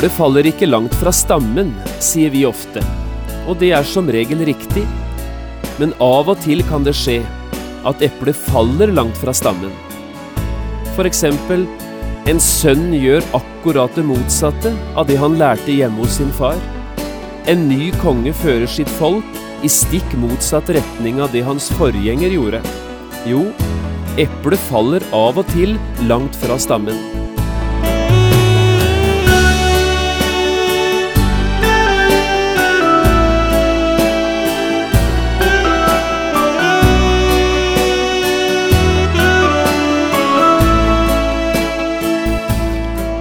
Eplet faller ikke langt fra stammen, sier vi ofte. Og det er som regel riktig. Men av og til kan det skje at eplet faller langt fra stammen. For eksempel, en sønn gjør akkurat det motsatte av det han lærte hjemme hos sin far. En ny konge fører sitt folk i stikk motsatt retning av det hans forgjenger gjorde. Jo, eplet faller av og til langt fra stammen.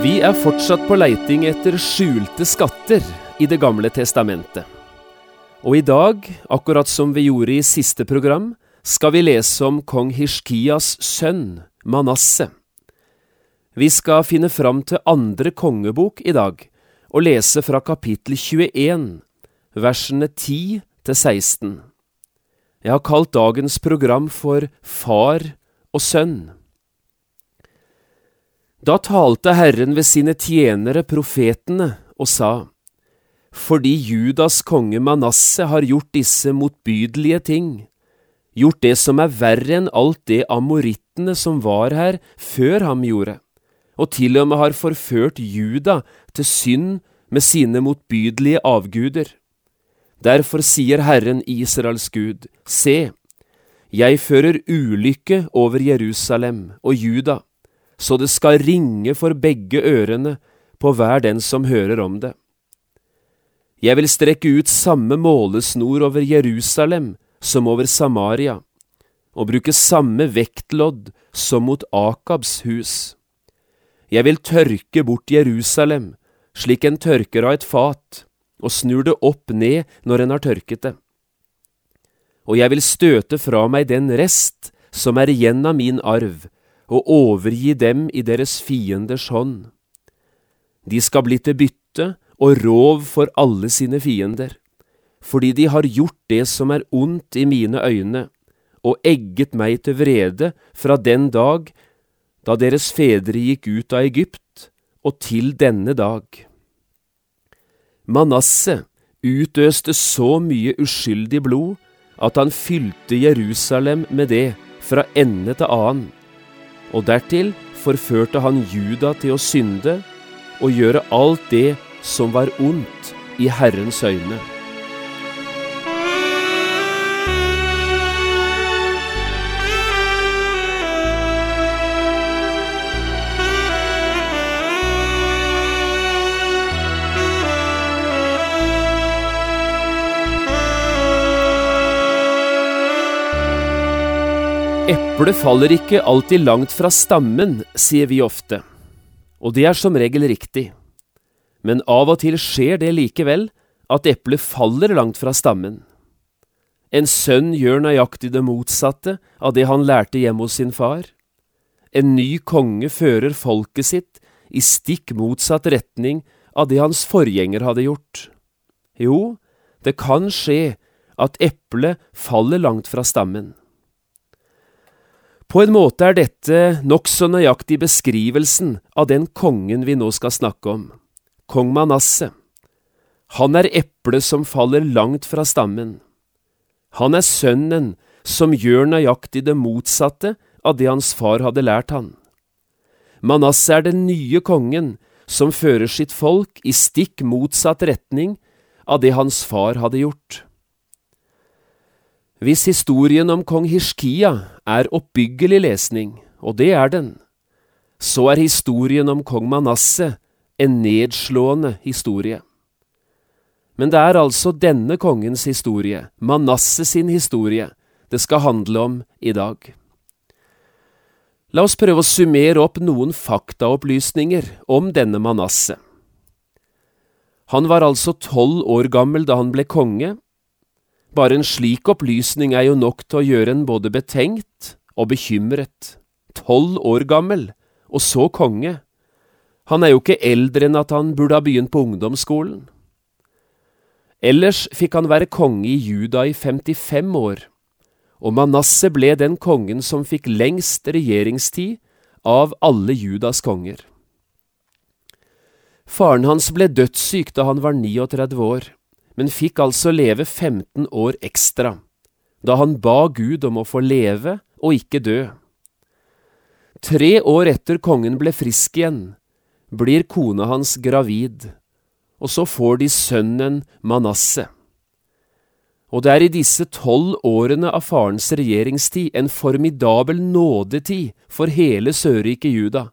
Vi er fortsatt på leiting etter skjulte skatter i Det gamle testamentet. Og i dag, akkurat som vi gjorde i siste program, skal vi lese om kong Hishkias sønn, Manasseh. Vi skal finne fram til andre kongebok i dag, og lese fra kapittel 21, versene 10 til 16. Jeg har kalt dagens program for Far og sønn. Da talte Herren ved sine tjenere profetene og sa, Fordi Judas konge Manasseh har gjort disse motbydelige ting, gjort det som er verre enn alt det amorittene som var her før ham gjorde, og til og med har forført Juda til synd med sine motbydelige avguder. Derfor sier Herren Israels Gud, Se, jeg fører ulykke over Jerusalem og Juda så det skal ringe for begge ørene på hver den som hører om det. Jeg vil strekke ut samme målesnor over Jerusalem som over Samaria, og bruke samme vektlodd som mot Akabs hus. Jeg vil tørke bort Jerusalem, slik en tørker av et fat, og snur det opp ned når en har tørket det. Og jeg vil støte fra meg den rest som er igjen av min arv, og overgi dem i deres fienders hånd. De skal bli til bytte og rov for alle sine fiender, fordi de har gjort det som er ondt i mine øyne, og egget meg til vrede fra den dag da deres fedre gikk ut av Egypt, og til denne dag. Manasseh utøste så mye uskyldig blod at han fylte Jerusalem med det fra ende til annen og dertil forførte han Juda til å synde og gjøre alt det som var ondt i Herrens øyne. Eplet faller ikke alltid langt fra stammen, sier vi ofte, og det er som regel riktig. Men av og til skjer det likevel, at eplet faller langt fra stammen. En sønn gjør nøyaktig det motsatte av det han lærte hjemme hos sin far. En ny konge fører folket sitt i stikk motsatt retning av det hans forgjenger hadde gjort. Jo, det kan skje at eplet faller langt fra stammen. På en måte er dette nokså nøyaktig beskrivelsen av den kongen vi nå skal snakke om, kong Manasseh. Han er eplet som faller langt fra stammen. Han er sønnen som gjør nøyaktig det motsatte av det hans far hadde lært han. Manasseh er den nye kongen som fører sitt folk i stikk motsatt retning av det hans far hadde gjort. Hvis historien om kong Hishkia er oppbyggelig lesning, og det er den, så er historien om kong Manasseh en nedslående historie. Men det er altså denne kongens historie, Manasseh sin historie, det skal handle om i dag. La oss prøve å summere opp noen faktaopplysninger om denne Manasseh. Han var altså tolv år gammel da han ble konge. Bare en slik opplysning er jo nok til å gjøre en både betenkt og bekymret. Tolv år gammel, og så konge. Han er jo ikke eldre enn at han burde ha begynt på ungdomsskolen. Ellers fikk han være konge i Juda i 55 år, og Manasseh ble den kongen som fikk lengst regjeringstid av alle Judas konger. Faren hans ble dødssyk da han var 39 år, men fikk altså leve 15 år ekstra, da han ba Gud om å få leve og ikke dø. Tre år etter kongen ble frisk igjen, blir kona hans gravid, og så får de sønnen Manasseh. Og det er i disse tolv årene av farens regjeringstid en formidabel nådetid for hele Sørriket Juda,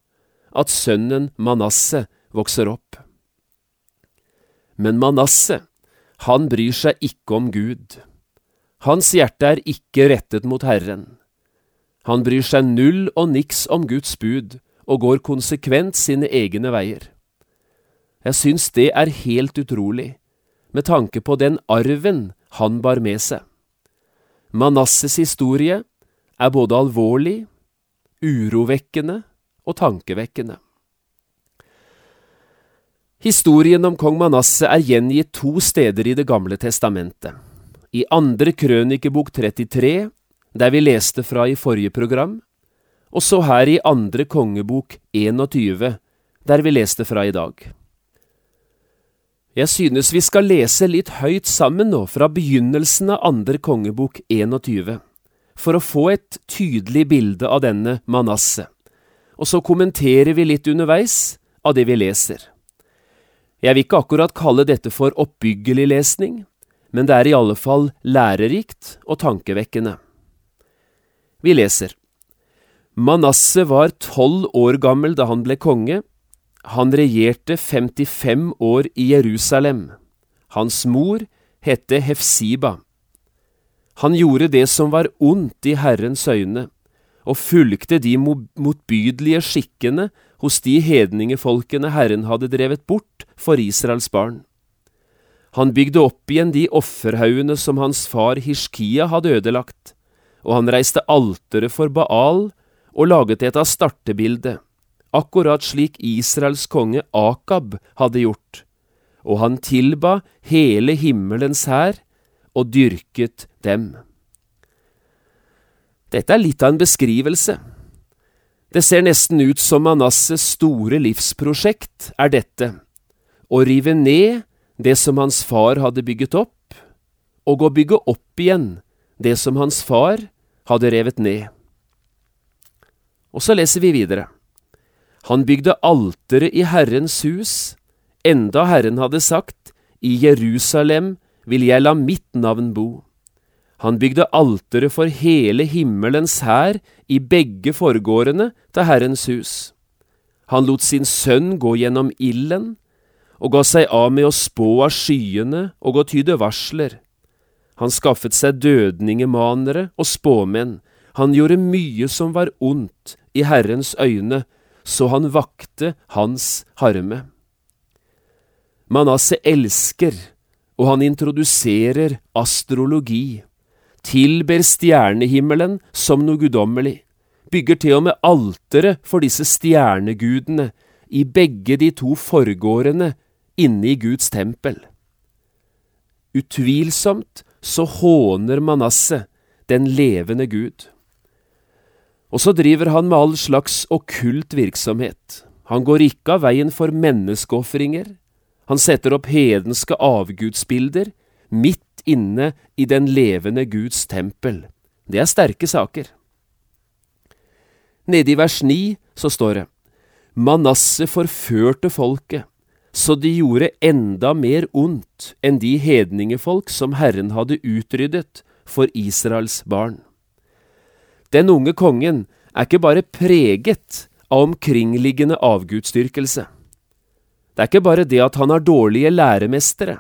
at sønnen Manasseh vokser opp. Men Manasseh, han bryr seg ikke om Gud. Hans hjerte er ikke rettet mot Herren. Han bryr seg null og niks om Guds bud, og går konsekvent sine egne veier. Jeg syns det er helt utrolig, med tanke på den arven han bar med seg. Manasses historie er både alvorlig, urovekkende og tankevekkende. Historien om kong Manasseh er gjengitt to steder i Det gamle testamentet. I andre krønikebok 33, der vi leste fra i forrige program, og så her i andre kongebok 21, der vi leste fra i dag. Jeg synes vi skal lese litt høyt sammen nå fra begynnelsen av andre kongebok 21, for å få et tydelig bilde av denne Manasseh, og så kommenterer vi litt underveis av det vi leser. Jeg vil ikke akkurat kalle dette for oppbyggelig lesning, men det er i alle fall lærerikt og tankevekkende. Vi leser. Manasseh var tolv år gammel da han ble konge. Han regjerte 55 år i Jerusalem. Hans mor hette Hefsiba. Han gjorde det som var ondt i Herrens øyne, og fulgte de motbydelige skikkene hos de hedningefolkene Herren hadde drevet bort for Israels barn. Han bygde opp igjen de offerhaugene som hans far Hishkia hadde ødelagt, og han reiste altere for Baal og laget et av startebildet, akkurat slik Israels konge Akab hadde gjort, og han tilba hele himmelens hær og dyrket dem. Dette er litt av en beskrivelse. Det ser nesten ut som Manasses store livsprosjekt er dette, å rive ned det som hans far hadde bygget opp, og å bygge opp igjen det som hans far hadde revet ned. Og så leser vi videre. Han bygde alteret i Herrens hus, enda Herren hadde sagt, i Jerusalem vil jeg la mitt navn bo. Han bygde alteret for hele himmelens hær i begge forgårdene til Herrens hus. Han lot sin sønn gå gjennom ilden, og ga seg av med å spå av skyene og å tyde varsler. Han skaffet seg dødningemanere og spåmenn, han gjorde mye som var ondt i Herrens øyne, så han vakte hans harme. Manasseh elsker, og han introduserer astrologi tilber stjernehimmelen som noe guddommelig, bygger til og med altere for disse stjernegudene i begge de to forgårdene inne i Guds tempel. Utvilsomt så håner Manasseh den levende Gud. Og så driver han med all slags okkult virksomhet. Han går ikke av veien for menneskeofringer. Han setter opp hedenske avgudsbilder midt inne i den levende Guds tempel. Det er sterke saker. Nede i vers 9 så står det Manasseh forførte folket, så de gjorde enda mer ondt enn de hedningefolk som Herren hadde utryddet for Israels barn. Den unge kongen er ikke bare preget av omkringliggende avgudsdyrkelse. Det er ikke bare det at han har dårlige læremestere.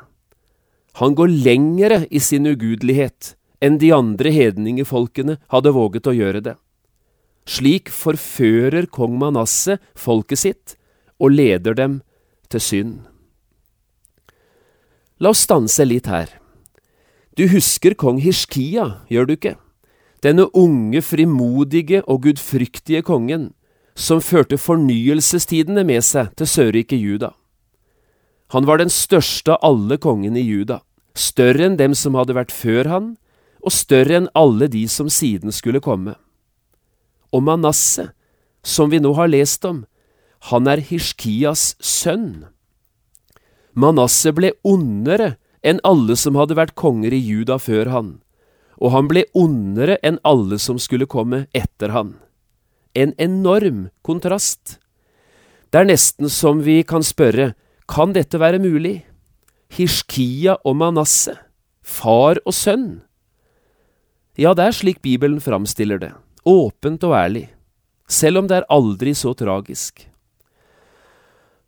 Han går lengre i sin ugudelighet enn de andre hedningefolkene hadde våget å gjøre det. Slik forfører kong Manasseh folket sitt og leder dem til synd. La oss stanse litt her. Du husker kong Hishkia, gjør du ikke? Denne unge, frimodige og gudfryktige kongen som førte fornyelsestidene med seg til sørriket Juda. Han var den største av alle kongene i Juda, større enn dem som hadde vært før han, og større enn alle de som siden skulle komme. Og Manasseh, som vi nå har lest om, han er Hishkias sønn. Manasseh ble ondere enn alle som hadde vært konger i Juda før han, og han ble ondere enn alle som skulle komme etter han. En enorm kontrast. Det er nesten som vi kan spørre, kan dette være mulig? Hishkia og Manasseh, far og sønn? Ja, det er slik Bibelen framstiller det, åpent og ærlig, selv om det er aldri så tragisk.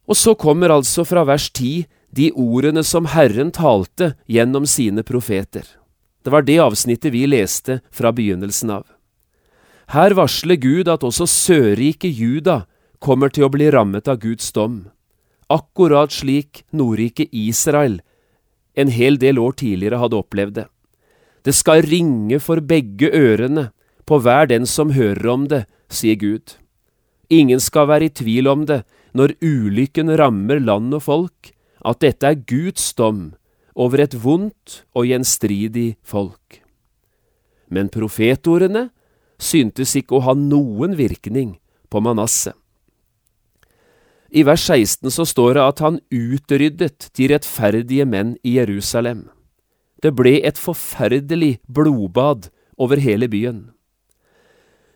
Og så kommer altså fra vers 10 de ordene som Herren talte gjennom sine profeter. Det var det avsnittet vi leste fra begynnelsen av. Her varsler Gud at også sørriket Juda kommer til å bli rammet av Guds dom, akkurat slik Nordriket Israel en hel del år tidligere hadde opplevd det. Det skal ringe for begge ørene på hver den som hører om det, sier Gud. Ingen skal være i tvil om det når ulykken rammer land og folk, at dette er Guds dom over et vondt og gjenstridig folk. Men profetordene syntes ikke å ha noen virkning på Manasseh. I vers 16 så står det at han utryddet de rettferdige menn i Jerusalem. Det ble et forferdelig blodbad over hele byen.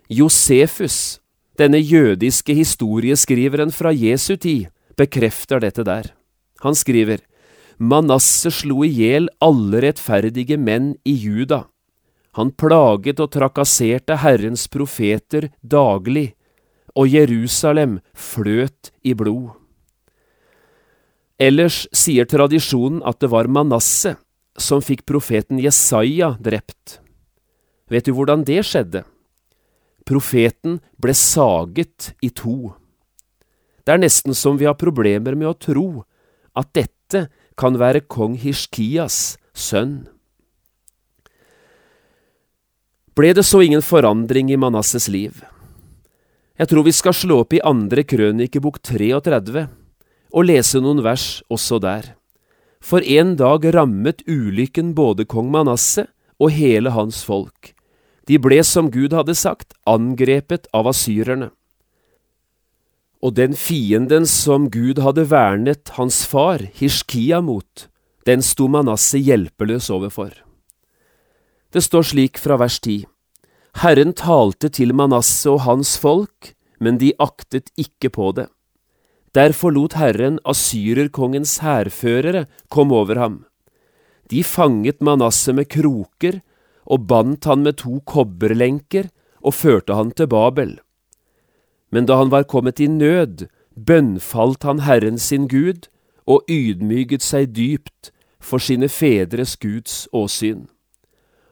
Josefus, denne jødiske historieskriveren fra Jesu tid, bekrefter dette der. Han skriver, Manasse slo i hjel alle rettferdige menn i Juda. Han plaget og trakasserte Herrens profeter daglig, og Jerusalem fløt i blod. Ellers sier tradisjonen at det var Manasse som fikk profeten Jesaja drept. Vet du hvordan det skjedde? Profeten ble saget i to. Det er nesten som vi har problemer med å tro at dette kan være kong Hishkias sønn. Ble det så ingen forandring i Manasses liv? Jeg tror vi skal slå opp i andre krønikebok 33 og lese noen vers også der. For en dag rammet ulykken både kong Manasseh og hele hans folk. De ble, som Gud hadde sagt, angrepet av asyrerne og den fienden som Gud hadde vernet hans far, Hishkia, mot, den sto Manasseh hjelpeløs overfor. Det står slik fra vers 10. Herren talte til Manasseh og hans folk, men de aktet ikke på det. Derfor lot Herren asyrerkongens hærførere komme over ham. De fanget Manasseh med kroker og bandt han med to kobberlenker og førte han til Babel. Men da han var kommet i nød, bønnfalt han Herren sin Gud og ydmyget seg dypt for sine fedres Guds åsyn.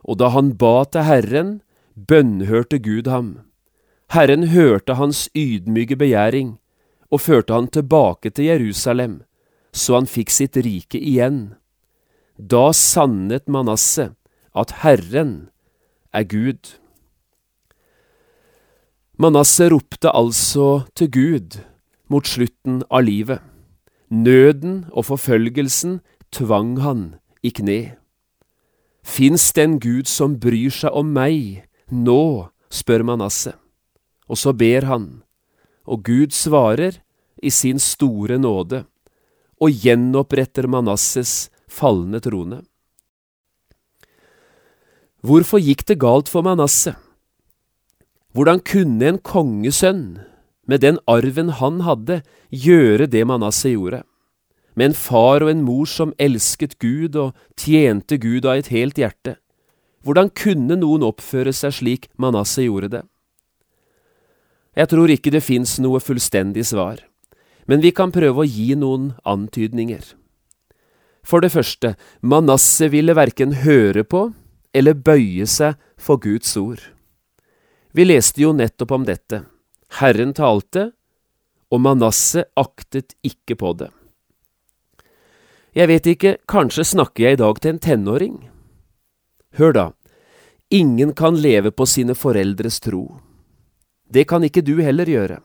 Og da han ba til Herren, bønnhørte Gud ham. Herren hørte hans ydmyke begjæring og førte han tilbake til Jerusalem, så han fikk sitt rike igjen. Da sannet Manasseh at Herren er Gud. Manasseh ropte altså til Gud mot slutten av livet. Nøden og forfølgelsen tvang han i kne. Fins det en Gud som bryr seg om meg nå, spør Manasseh. Og så ber han, og Gud svarer i sin store nåde, og gjenoppretter Manasses falne trone. Hvorfor gikk det galt for Manasseh? Hvordan kunne en kongesønn, med den arven han hadde, gjøre det Manasseh gjorde? Med en far og en mor som elsket Gud og tjente Gud av et helt hjerte. Hvordan kunne noen oppføre seg slik Manasseh gjorde det? Jeg tror ikke det fins noe fullstendig svar, men vi kan prøve å gi noen antydninger. For det første, Manasseh ville verken høre på eller bøye seg for Guds ord. Vi leste jo nettopp om dette. Herren talte, og Manasseh aktet ikke på det. Jeg vet ikke, kanskje snakker jeg i dag til en tenåring? Hør da, ingen kan leve på sine foreldres tro. Det kan ikke du heller gjøre.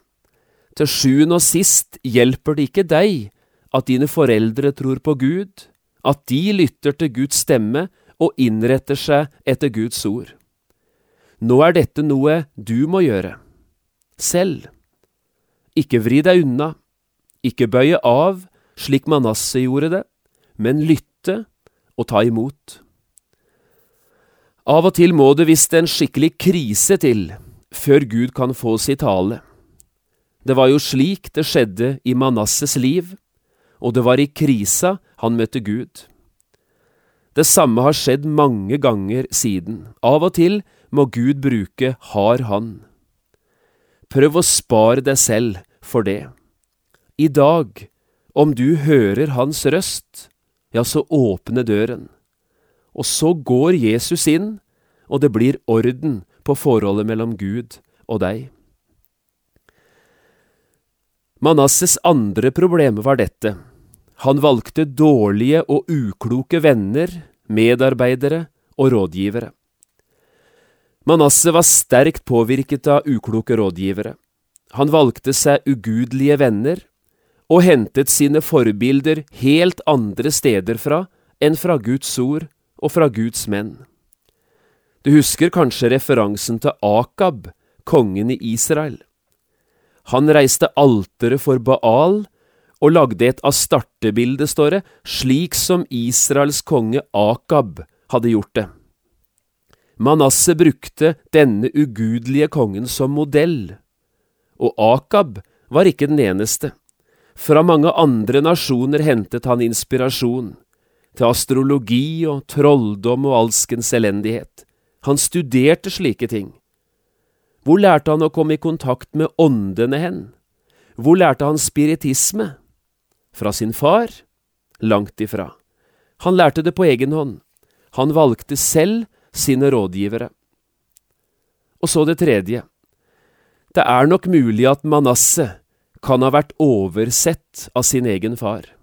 Til sjuende og sist hjelper det ikke deg at dine foreldre tror på Gud, at de lytter til Guds stemme og innretter seg etter Guds ord. Nå er dette noe du må gjøre. Selv. Ikke vri deg unna. Ikke bøye av, slik Manasseh gjorde det, men lytte og ta imot. Av og til må det visst en skikkelig krise til før Gud kan få si tale. Det var jo slik det skjedde i Manasses liv, og det var i krisa han møtte Gud. Det samme har skjedd mange ganger siden. Av og til må Gud bruke har han. Prøv å spare deg selv for det. I dag, om du hører hans røst, ja, så åpne døren. Og så går Jesus inn, og det blir orden på forholdet mellom Gud og deg. Manasses andre problem var dette. Han valgte dårlige og ukloke venner, medarbeidere og rådgivere. Manasseh var sterkt påvirket av ukloke rådgivere. Han valgte seg ugudelige venner og hentet sine forbilder helt andre steder fra enn fra Guds ord og fra Guds menn. Du husker kanskje referansen til Akab, kongen i Israel. Han reiste alteret for Baal og lagde et astartebilde, står det, slik som Israels konge Akab hadde gjort det. Manasseh brukte denne ugudelige kongen som modell, og Akab var ikke den eneste. Fra mange andre nasjoner hentet han inspirasjon, til astrologi og trolldom og alskens elendighet. Han studerte slike ting. Hvor lærte han å komme i kontakt med åndene hen? Hvor lærte han spiritisme? Fra sin far? Langt ifra. Han lærte det på egen hånd. Han valgte selv sine rådgivere. Og så det tredje. Det er nok mulig at Manasseh kan ha vært oversett av sin egen far.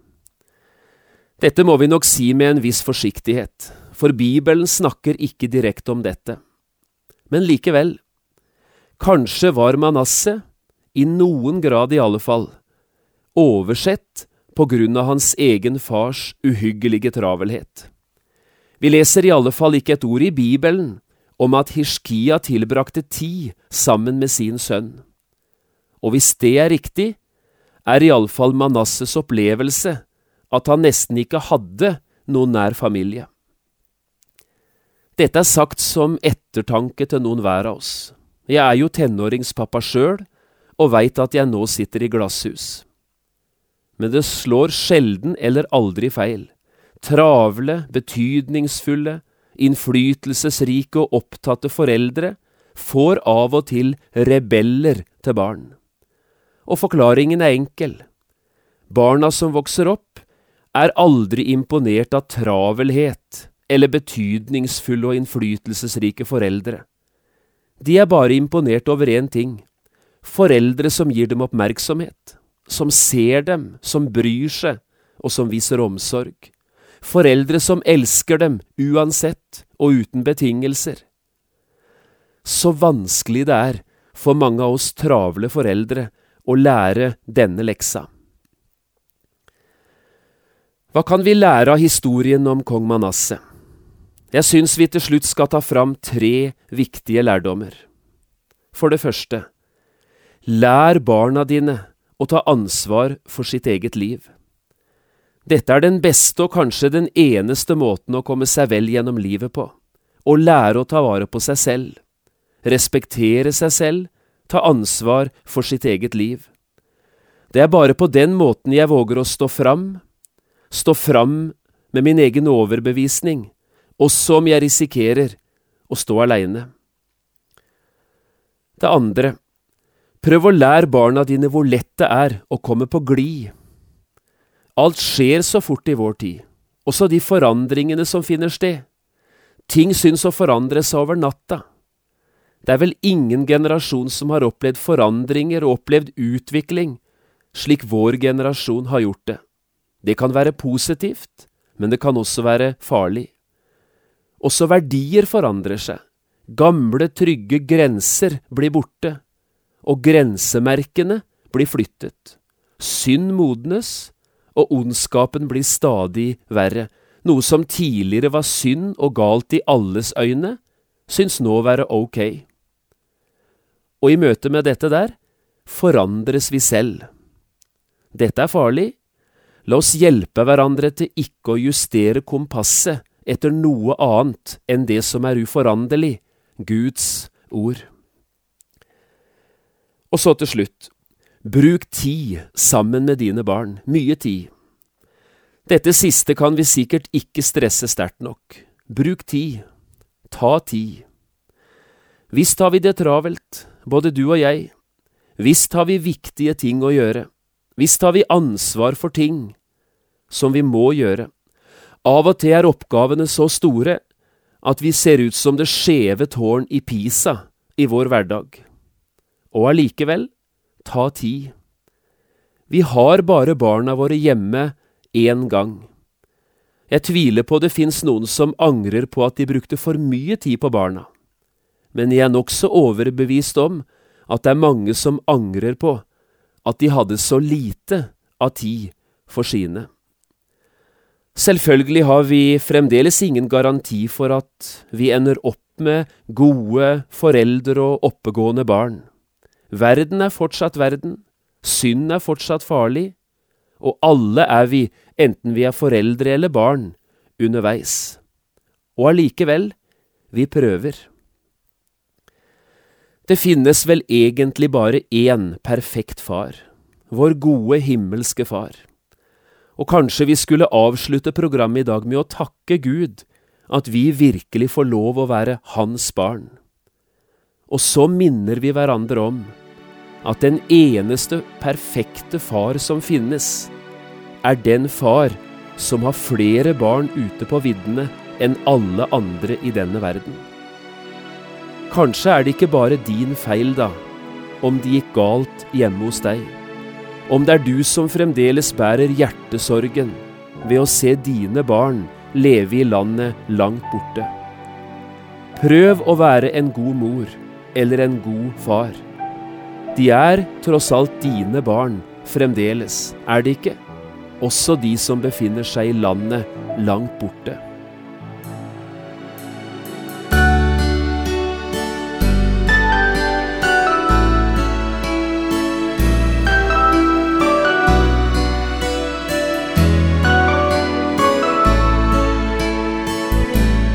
Dette må vi nok si med en viss forsiktighet, for Bibelen snakker ikke direkte om dette. Men likevel, kanskje var Manasseh, i noen grad i alle fall, oversett på grunn av hans egen fars uhyggelige travelhet. Vi leser i alle fall ikke et ord i Bibelen om at Hishkia tilbrakte tid sammen med sin sønn. Og hvis det er riktig, er iallfall Manasses opplevelse at han nesten ikke hadde noen nær familie. Dette er sagt som ettertanke til noen hver av oss. Jeg er jo tenåringspappa sjøl, og veit at jeg nå sitter i glasshus. Men det slår sjelden eller aldri feil travle, betydningsfulle, innflytelsesrike og opptatte foreldre får av og til rebeller til barn. Og forklaringen er enkel. Barna som vokser opp, er aldri imponert av travelhet eller betydningsfulle og innflytelsesrike foreldre. De er bare imponert over én ting – foreldre som gir dem oppmerksomhet, som ser dem, som bryr seg, og som viser omsorg foreldre som elsker dem uansett og uten betingelser. Så vanskelig det er for mange av oss travle foreldre å lære denne leksa. Hva kan vi lære av historien om kong Manasseh? Jeg syns vi til slutt skal ta fram tre viktige lærdommer. For det første, lær barna dine å ta ansvar for sitt eget liv. Dette er den beste og kanskje den eneste måten å komme seg vel gjennom livet på. Å lære å ta vare på seg selv, respektere seg selv, ta ansvar for sitt eget liv. Det er bare på den måten jeg våger å stå fram, stå fram med min egen overbevisning, også om jeg risikerer å stå aleine. Det andre, prøv å lære barna dine hvor lett det er å komme på glid Alt skjer så fort i vår tid, også de forandringene som finner sted. Ting syns å forandre seg over natta. Det er vel ingen generasjon som har opplevd forandringer og opplevd utvikling slik vår generasjon har gjort det. Det kan være positivt, men det kan også være farlig. Også verdier forandrer seg. Gamle, trygge grenser blir borte, og grensemerkene blir flyttet. Synd modnes, og ondskapen blir stadig verre. Noe som tidligere var synd og galt i alles øyne, syns nå å være ok. Og i møte med dette der forandres vi selv. Dette er farlig. La oss hjelpe hverandre til ikke å justere kompasset etter noe annet enn det som er uforanderlig, Guds ord. Og så til slutt, bruk tid sammen med dine barn, mye tid. Dette siste kan vi sikkert ikke stresse sterkt nok. Bruk tid. Ta tid. Visst har vi det travelt, både du og jeg. Visst har vi viktige ting å gjøre. Visst har vi ansvar for ting som vi må gjøre. Av og til er oppgavene så store at vi ser ut som det skjeve tårn i Pisa i vår hverdag. Og allikevel, ta tid. Vi har bare barna våre hjemme én gang. Jeg tviler på det fins noen som angrer på at de brukte for mye tid på barna, men jeg er nokså overbevist om at det er mange som angrer på at de hadde så lite av tid for sine. Selvfølgelig har vi fremdeles ingen garanti for at vi ender opp med gode foreldre og oppegående barn. Verden er fortsatt verden, synd er fortsatt farlig, og alle er vi, enten vi er foreldre eller barn, underveis. Og allikevel, vi prøver. Det finnes vel egentlig bare én perfekt far, vår gode himmelske far. Og kanskje vi skulle avslutte programmet i dag med å takke Gud at vi virkelig får lov å være Hans barn. Og så minner vi hverandre om at den eneste perfekte far som finnes, er den far som har flere barn ute på viddene enn alle andre i denne verden. Kanskje er det ikke bare din feil, da, om det gikk galt hjemme hos deg. Om det er du som fremdeles bærer hjertesorgen ved å se dine barn leve i landet langt borte. Prøv å være en god mor eller en god far. De er tross alt dine barn fremdeles, er de ikke? Også de som befinner seg i landet langt borte.